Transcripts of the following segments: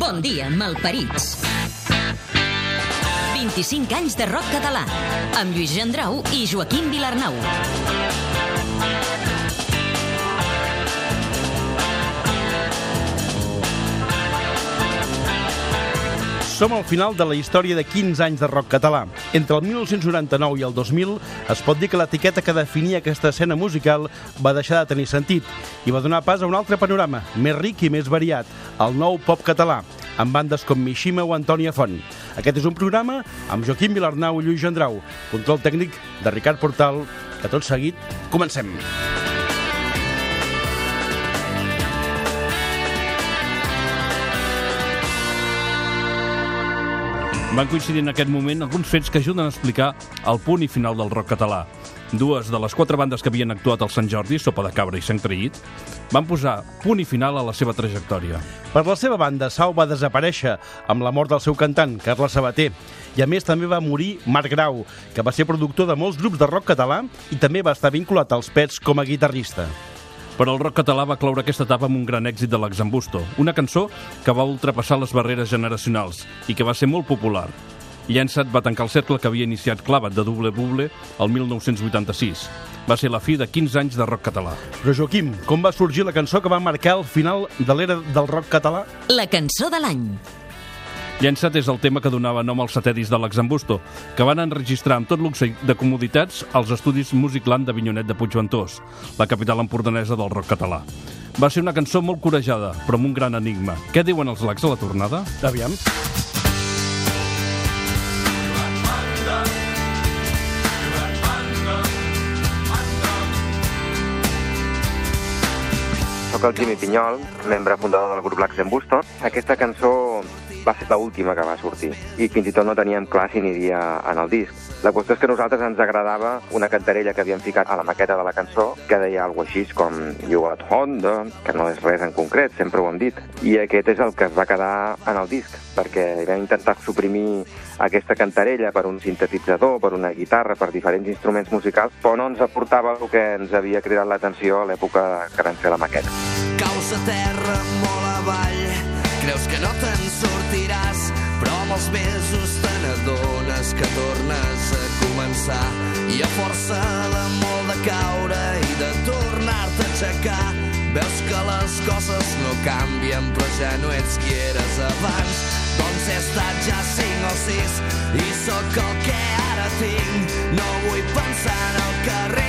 Bon dia, malparits. 25 anys de rock català, amb Lluís Gendrau i Joaquim Vilarnau. Som al final de la història de 15 anys de rock català. Entre el 1999 i el 2000 es pot dir que l'etiqueta que definia aquesta escena musical va deixar de tenir sentit i va donar pas a un altre panorama, més ric i més variat, el nou pop català, amb bandes com Mishima o Antònia Font. Aquest és un programa amb Joaquim Vilarnau i Lluís Gendrau, control tècnic de Ricard Portal, que tot seguit comencem. Van coincidir en aquest moment alguns fets que ajuden a explicar el punt i final del rock català. Dues de les quatre bandes que havien actuat al Sant Jordi, Sopa de Cabra i Sant Traït, van posar punt i final a la seva trajectòria. Per la seva banda, Sau va desaparèixer amb la mort del seu cantant, Carles Sabater, i a més també va morir Marc Grau, que va ser productor de molts grups de rock català i també va estar vinculat als Pets com a guitarrista. Però el rock català va cloure aquesta etapa amb un gran èxit de l'Exambusto, una cançó que va ultrapassar les barreres generacionals i que va ser molt popular. Llençat va tancar el cercle que havia iniciat Clavat de Double Buble el 1986. Va ser la fi de 15 anys de rock català. Però Joaquim, com va sorgir la cançó que va marcar el final de l'era del rock català? La cançó de l'any. Llençat és el tema que donava nom al setè disc de l'Exambusto, que van enregistrar amb tot luxe de comoditats als estudis Musicland de Vinyonet de Puigventós, la capital empordanesa del rock català. Va ser una cançó molt corejada, però amb un gran enigma. Què diuen els lacs a la tornada? Aviam. Soc el Jimmy Pinyol, membre fundador del grup Lax Busto. Aquesta cançó va ser l'última que va sortir i fins i tot no teníem clar si aniria en el disc. La qüestió és que a nosaltres ens agradava una cantarella que havíem ficat a la maqueta de la cançó que deia alguna així com You got Honda, que no és res en concret, sempre ho hem dit. I aquest és el que es va quedar en el disc, perquè vam intentar suprimir aquesta cantarella per un sintetitzador, per una guitarra, per diferents instruments musicals, però no ens aportava el que ens havia cridat l'atenció a l'època que vam fer la maqueta. Caus a terra molt avall, creus que no te'n sortiràs, però amb els mesos te n'adones que tornes a començar. I a força de molt de caure i de tornar-te a aixecar. Veus que les coses no canvien però ja no ets qui eres abans. Doncs he estat ja cinc o sis i sóc el que ara tinc. No vull pensar en el que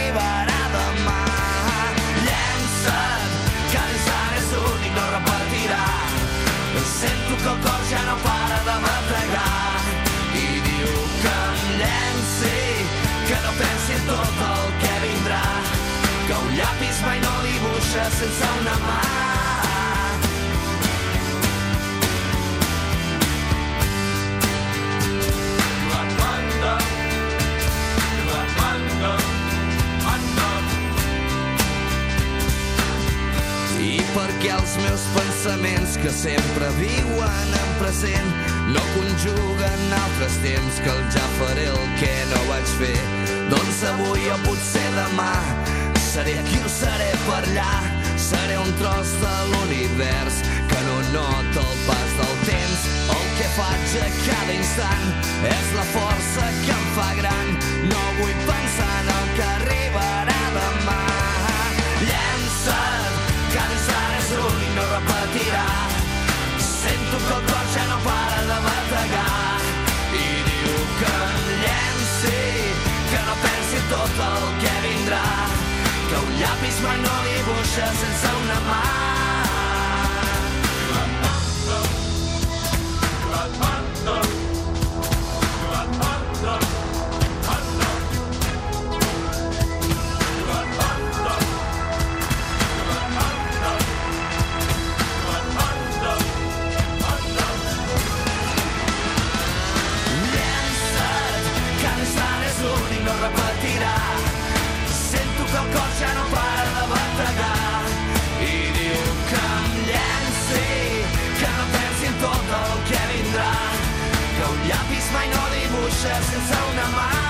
que un llapis mai no dibuixa sense una mà. mai no dibuixes sense una mà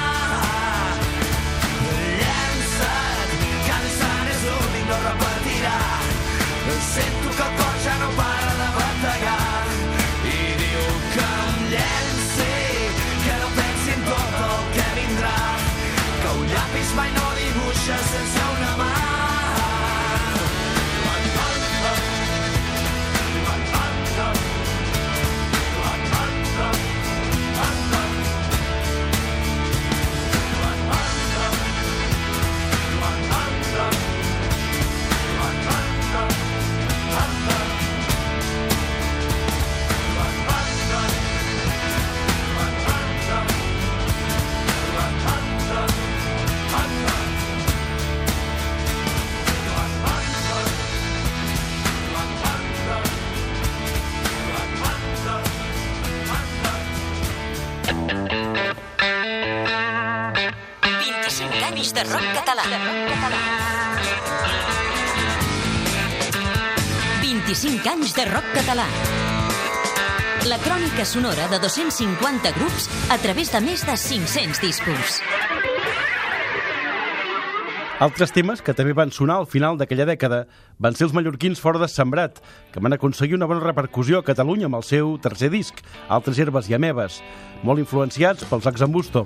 de rock català. 25 anys de rock català. La crònica sonora de 250 grups a través de més de 500 discos. Altres temes que també van sonar al final d'aquella dècada van ser els mallorquins fora de Sembrat, que van aconseguir una bona repercussió a Catalunya amb el seu tercer disc, Altres herbes i amebes, molt influenciats pels Axambusto.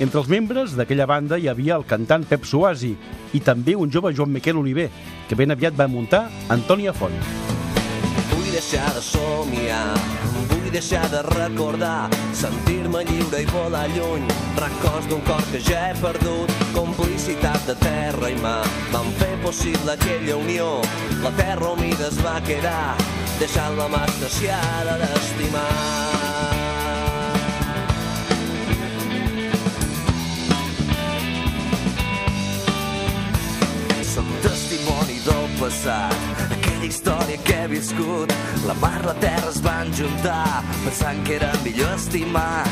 Entre els membres d'aquella banda hi havia el cantant Pep Suasi i també un jove Joan Miquel Oliver, que ben aviat va muntar Antònia Font. Vull deixar de somiar, vull deixar de recordar, sentir-me lliure i volar lluny, records d'un cor que ja he perdut, complicitat de terra i mar, van fer possible aquella unió, la terra humida es va quedar, deixant la mà estaciada d'estimar. Passat, aquella història que he viscut. La mar, la terra es van juntar, pensant que era millor estimar.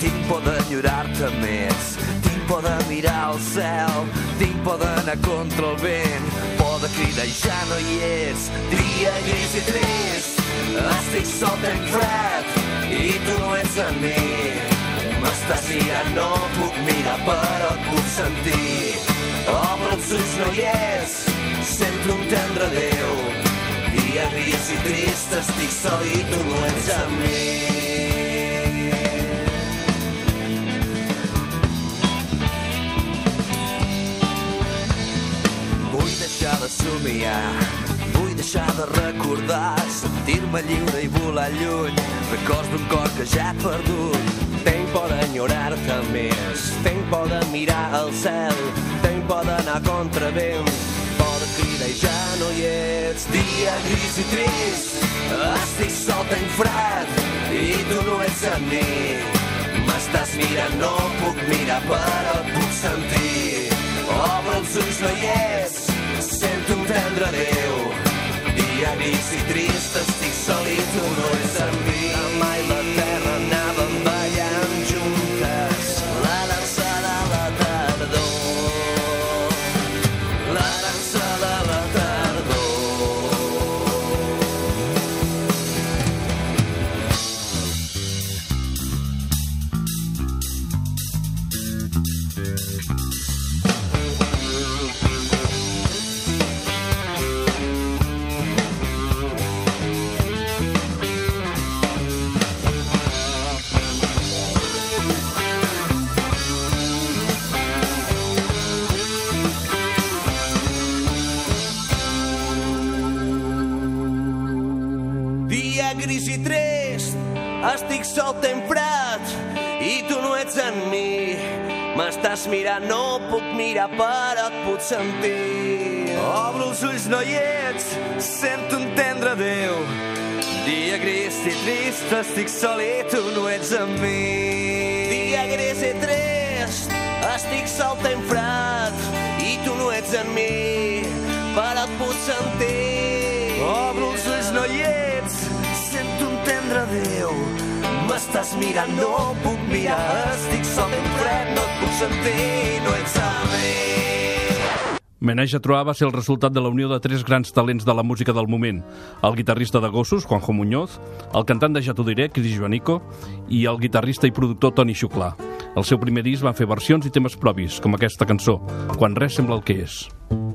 Tinc por d'enyorar-te més, tinc por de mirar al cel, tinc por d'anar contra el vent, por de cridar i ja no hi ets. Dia gris i trist, estic sol, tenc fred, i tu no ets amb mi. M'estàs mirant, no puc mirar, però et puc sentir. Obre els ulls, no hi és, sento un tendre Déu. Dia gris i trist, estic sol i tu no ets amb mi. Deixar de somiar, vull deixar de recordar, sentir-me lliure i volar lluny. Records d'un cor que ja he perdut. Tenc por d'enyorar-te més, tenc por de mirar al cel, tenc por d'anar contra vent, por de cridar i ja no hi ets. Dia gris i trist, estic sol, tenc fred, i tu no ets amb mi. M'estàs mirant, no puc mirar, però et puc sentir. Obre els ulls, no hi ets, sento un tendre Déu. Dia gris i trist, estic sol i tu no ets amb mi. Estic sol, fred, i tu no ets en mi. M'estàs mirant, no puc mirar, però et puc sentir. Obro els ulls, no hi ets, sento un tendre Déu. Dia gris i trist, estic sol i tu no ets amb mi. Dia gris i trist, estic sol, tenc fred, i tu no ets en mi, però et puc sentir. Obro els ulls, no hi ets, sento un tendre Déu. M'estàs mirant, no puc mirar, estic sol, tenc fred, no et puc sentir, no ets amb mi. Meneix a Troar va ser el resultat de la unió de tres grans talents de la música del moment. El guitarrista de Gossos, Juanjo Muñoz, el cantant de Ja t'ho diré, Cris Joanico, i el guitarrista i productor Toni Xuclà. El seu primer disc van fer versions i temes propis, com aquesta cançó, Quan res sembla el que és. Ben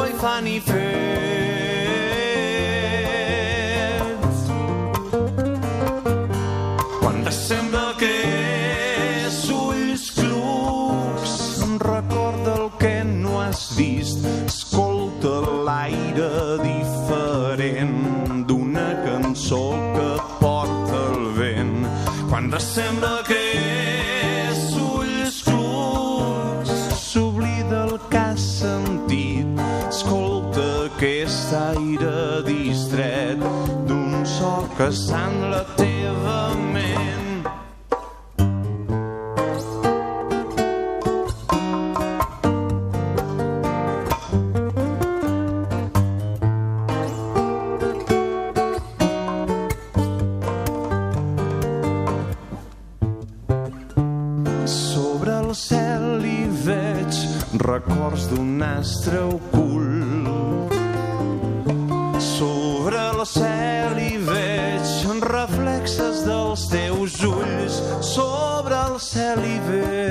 D'aigua i fan en la teva ment Sobre el cel hi veig records d'un astre ocult. Sobre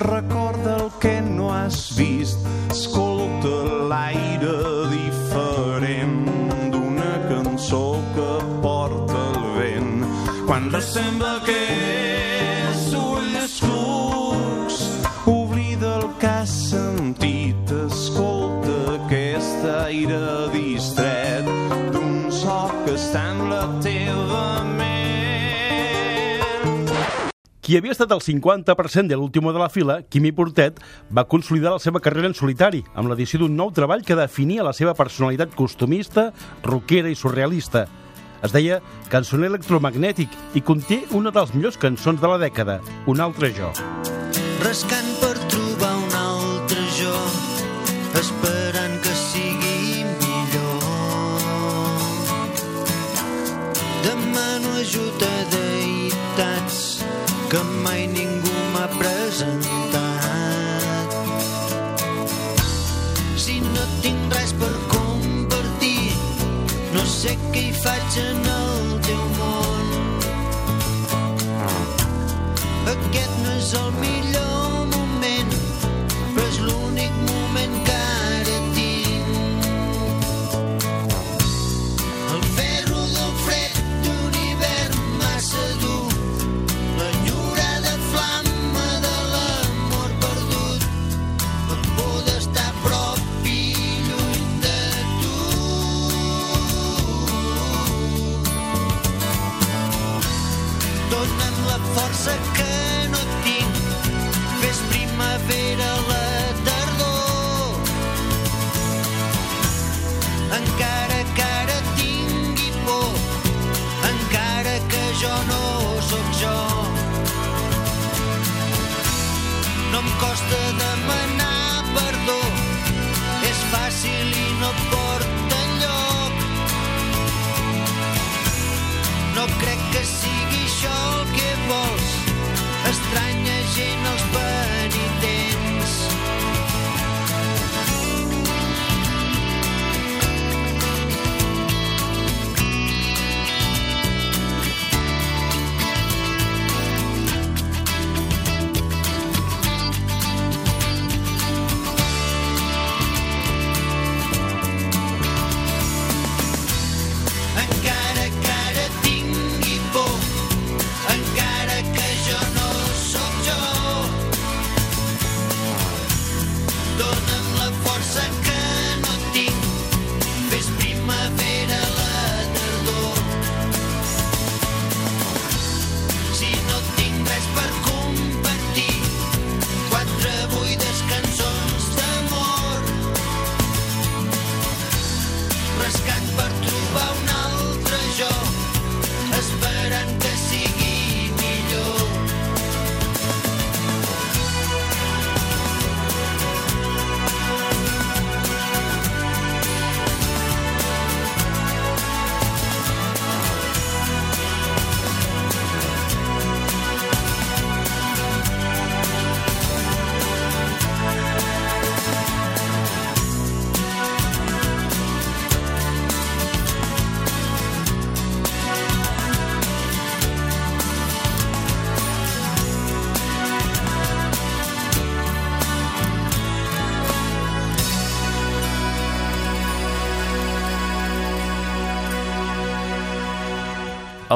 recorda el que no has vist. Escolta l'aire diferent d'una cançó que porta el vent. Quan sembla que Qui havia estat el 50% de l'último de la fila, Quimi Portet, va consolidar la seva carrera en solitari, amb l'edició d'un nou treball que definia la seva personalitat costumista, rockera i surrealista. Es deia Cançoner electromagnètic i conté una de les millors cançons de la dècada, Un altre jo. rascant per trobar un altre jo, esperant que sigui millor. Demano ajuda a deïtats que Em costa demanar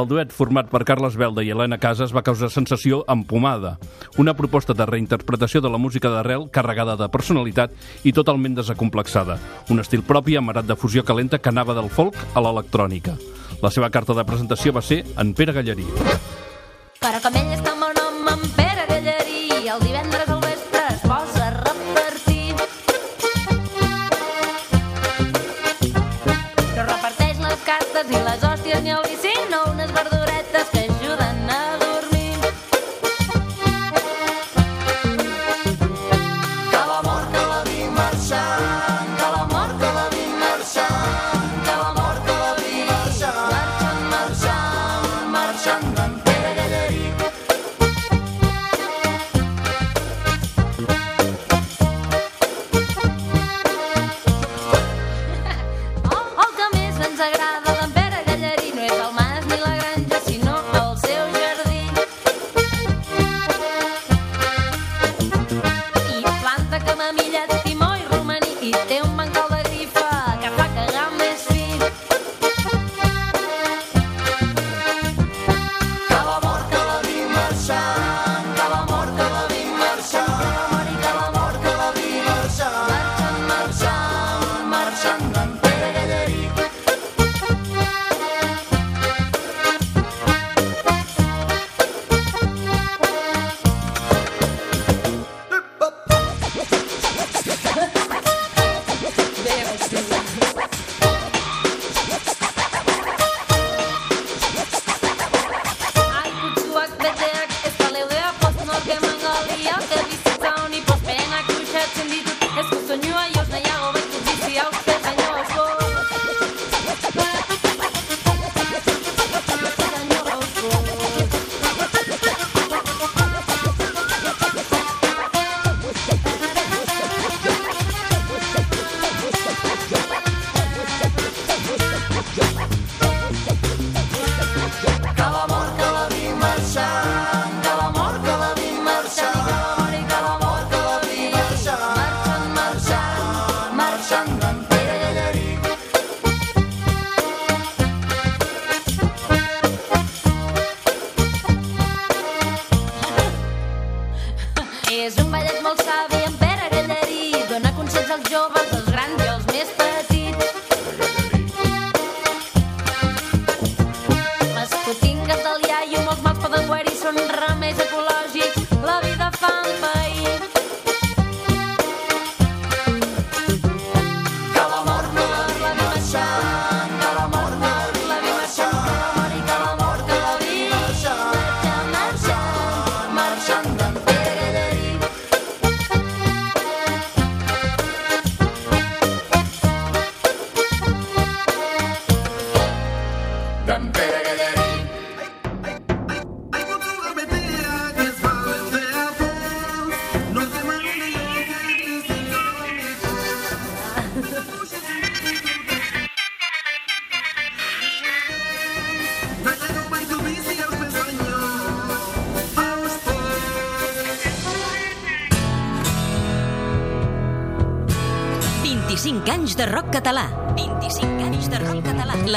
El duet format per Carles Belda i Helena Casas va causar sensació amb Pomada, una proposta de reinterpretació de la música d'arrel carregada de personalitat i totalment desacomplexada, un estil propi amarat de fusió calenta que anava del folk a l'electrònica. La seva carta de presentació va ser en Pere Gallarí. Però com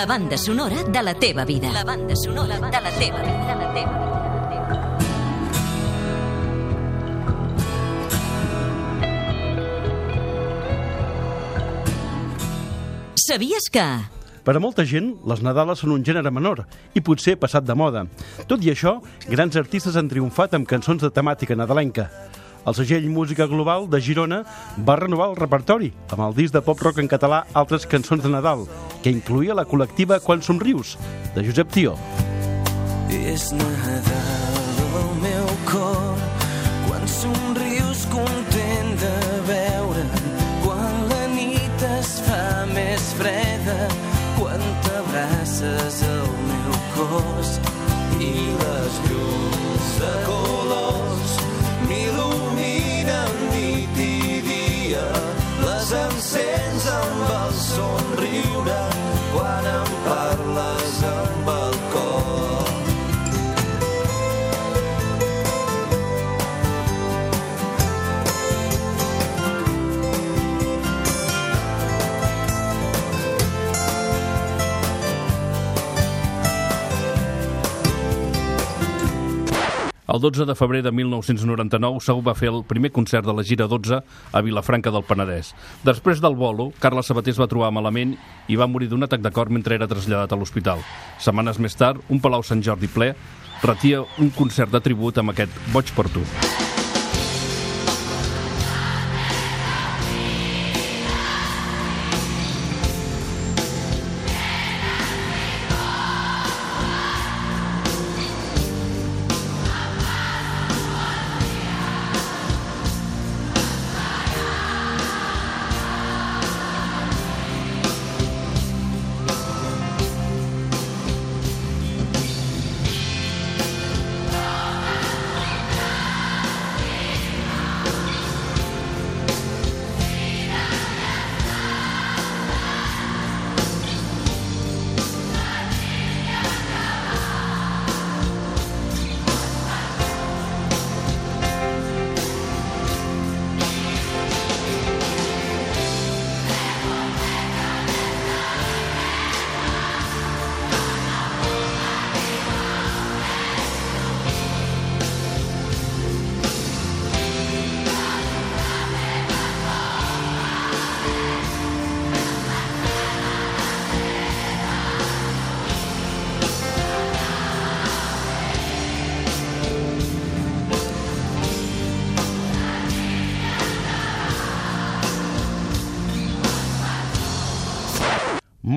banda sonora de la teva vida. La banda sonora de la teva vida. La teva vida. Sabies que... Per a molta gent, les Nadales són un gènere menor i potser passat de moda. Tot i això, grans artistes han triomfat amb cançons de temàtica nadalenca. El segell Música Global de Girona va renovar el repertori amb el disc de pop-rock en català Altres cançons de Nadal, que incluïa la col·lectiva Quan somrius, de Josep Tió. És Nadal al meu cor quan somrius content de veure'm quan la nit es fa més freda quan t'abraces al meu cos El 12 de febrer de 1999, Segur va fer el primer concert de la gira 12 a Vilafranca del Penedès. Després del bolo, Carles Sabater es va trobar malament i va morir d'un atac de cor mentre era traslladat a l'hospital. Setmanes més tard, un Palau Sant Jordi ple retia un concert de tribut amb aquest Boig per tu.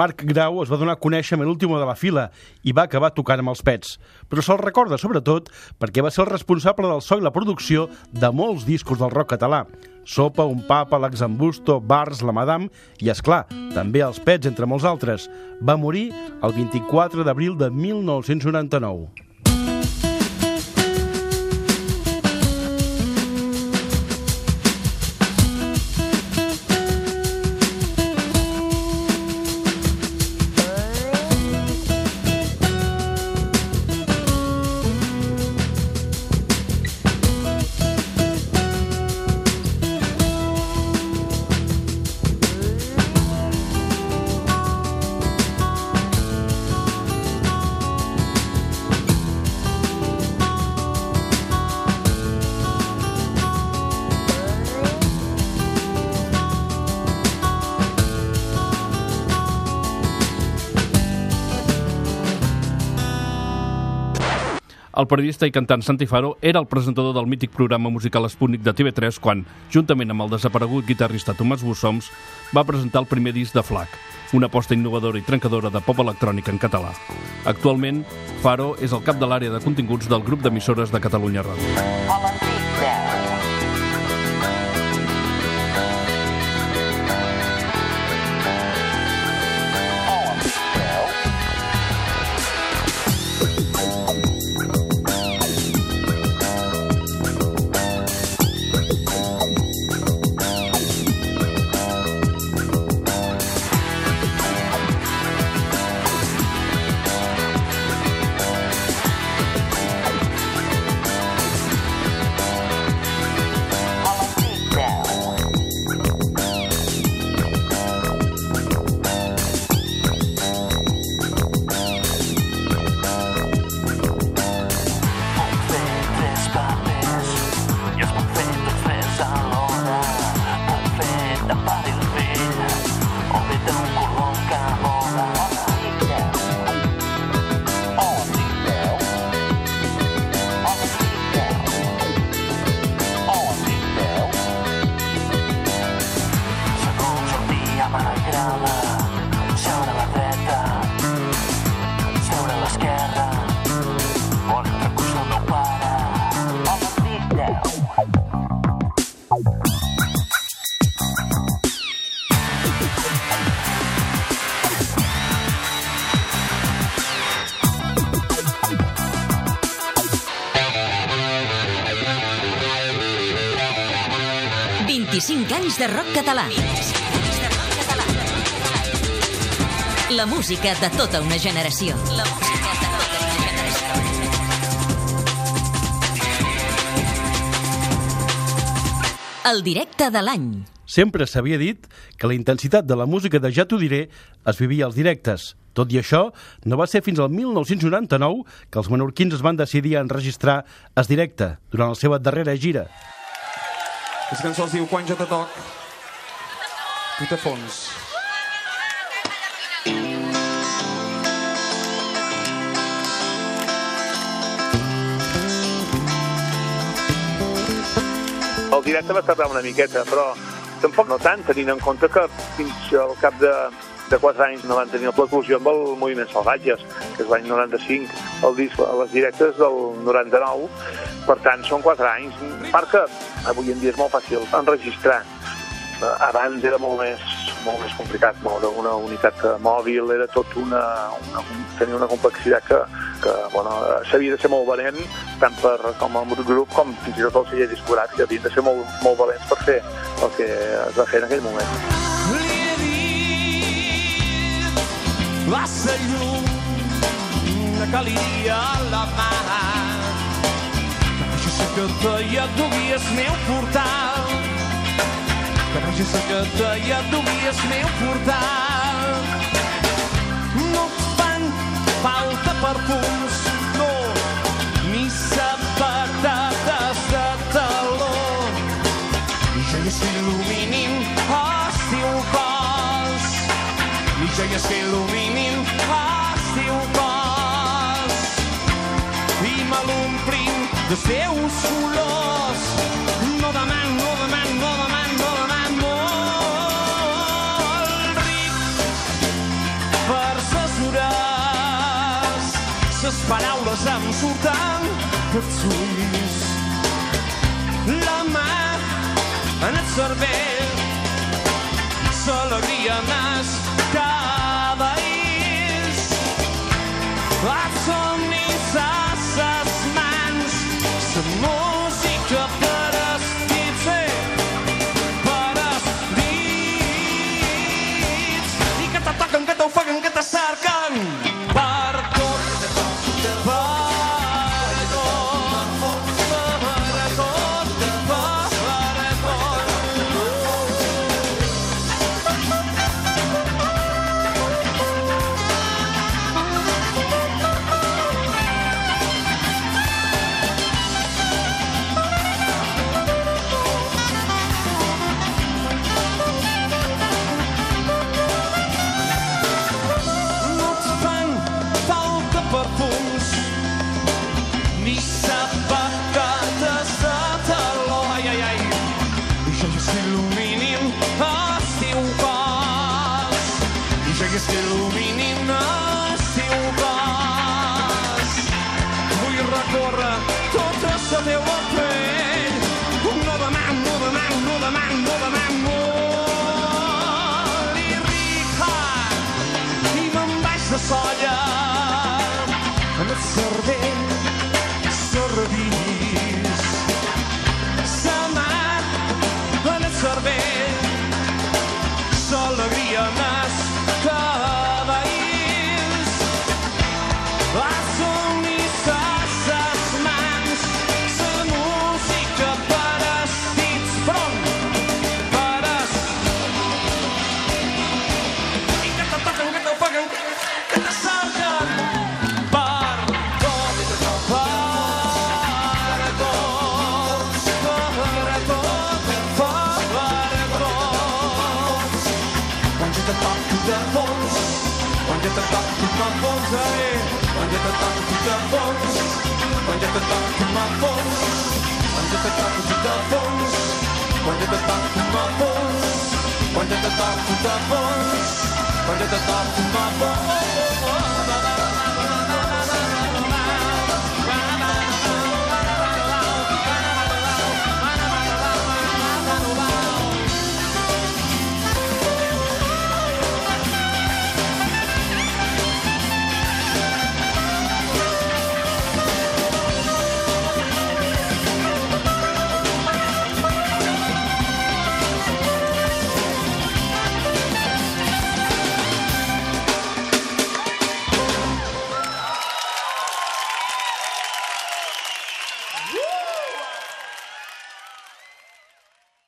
Marc Grau es va donar a conèixer amb l'últim de la fila i va acabar tocant amb els pets. Però se'l recorda, sobretot, perquè va ser el responsable del so i la producció de molts discos del rock català. Sopa, Un Papa, l'Exambusto, Bars, La Madame i, és clar, també els pets, entre molts altres. Va morir el 24 d'abril de 1999. Periodista i cantant Santi Faro era el presentador del mític programa musical Sputnik de TV3 quan, juntament amb el desaparegut guitarrista Tomàs Bussoms, va presentar el primer disc de Flac, una aposta innovadora i trencadora de pop electrònic en català. Actualment, Faro és el cap de l'àrea de continguts del grup d'emissores de Catalunya Ràdio. Música de tota una generació. La música de tota una generació. El directe de l'any. Sempre s'havia dit que la intensitat de la música de Ja t'ho diré es vivia als directes. Tot i això, no va ser fins al 1999 que els menorquins es van decidir a enregistrar es directe durant la seva darrera gira. Aquesta cançó es diu Quan jo te toc, tu te fons. Directe va tardar una miqueta, però tampoc no tant, tenint en compte que fins al cap de, de 4 anys no van tenir l'eclusió amb el Moviment Salvatges, que és l'any 95, el disc les directes del 99, per tant són 4 anys. Part que avui en dia és molt fàcil enregistrar. Abans era molt més, molt més complicat moure una unitat eh, mòbil, era tot una, una tenia una complexitat que, que bueno, s'havia de ser molt valent, tant per, com a grup com fins i tot el celler discogràfic, havien de ser molt, molt valents per fer el que es va fer en aquell moment. Li he dit llum de calia la mà. Que jo sé que deia duguies meu portal que jo sé que deia duguies meu portal no et fan falta perfums no ni sabatetes de taló i jo ja s'il·luminin els teus cos. I jo ja s'il·luminin els teus cos. I me l'omplin de seus colors. Surten dels ulls. La mà en el cervell l'alegria més cada I jo Quan jo te toc, tu te fons, quan jo te toc, tu m'afons, eh? Quan jo te toc, tu te fons, quan jo te toc, tu m'afons, quan jo te toc, tu te fons, quan jo te toc, tu m'afons, quan jo te toc, tu te fons, quan jo te toc, tu m'afons.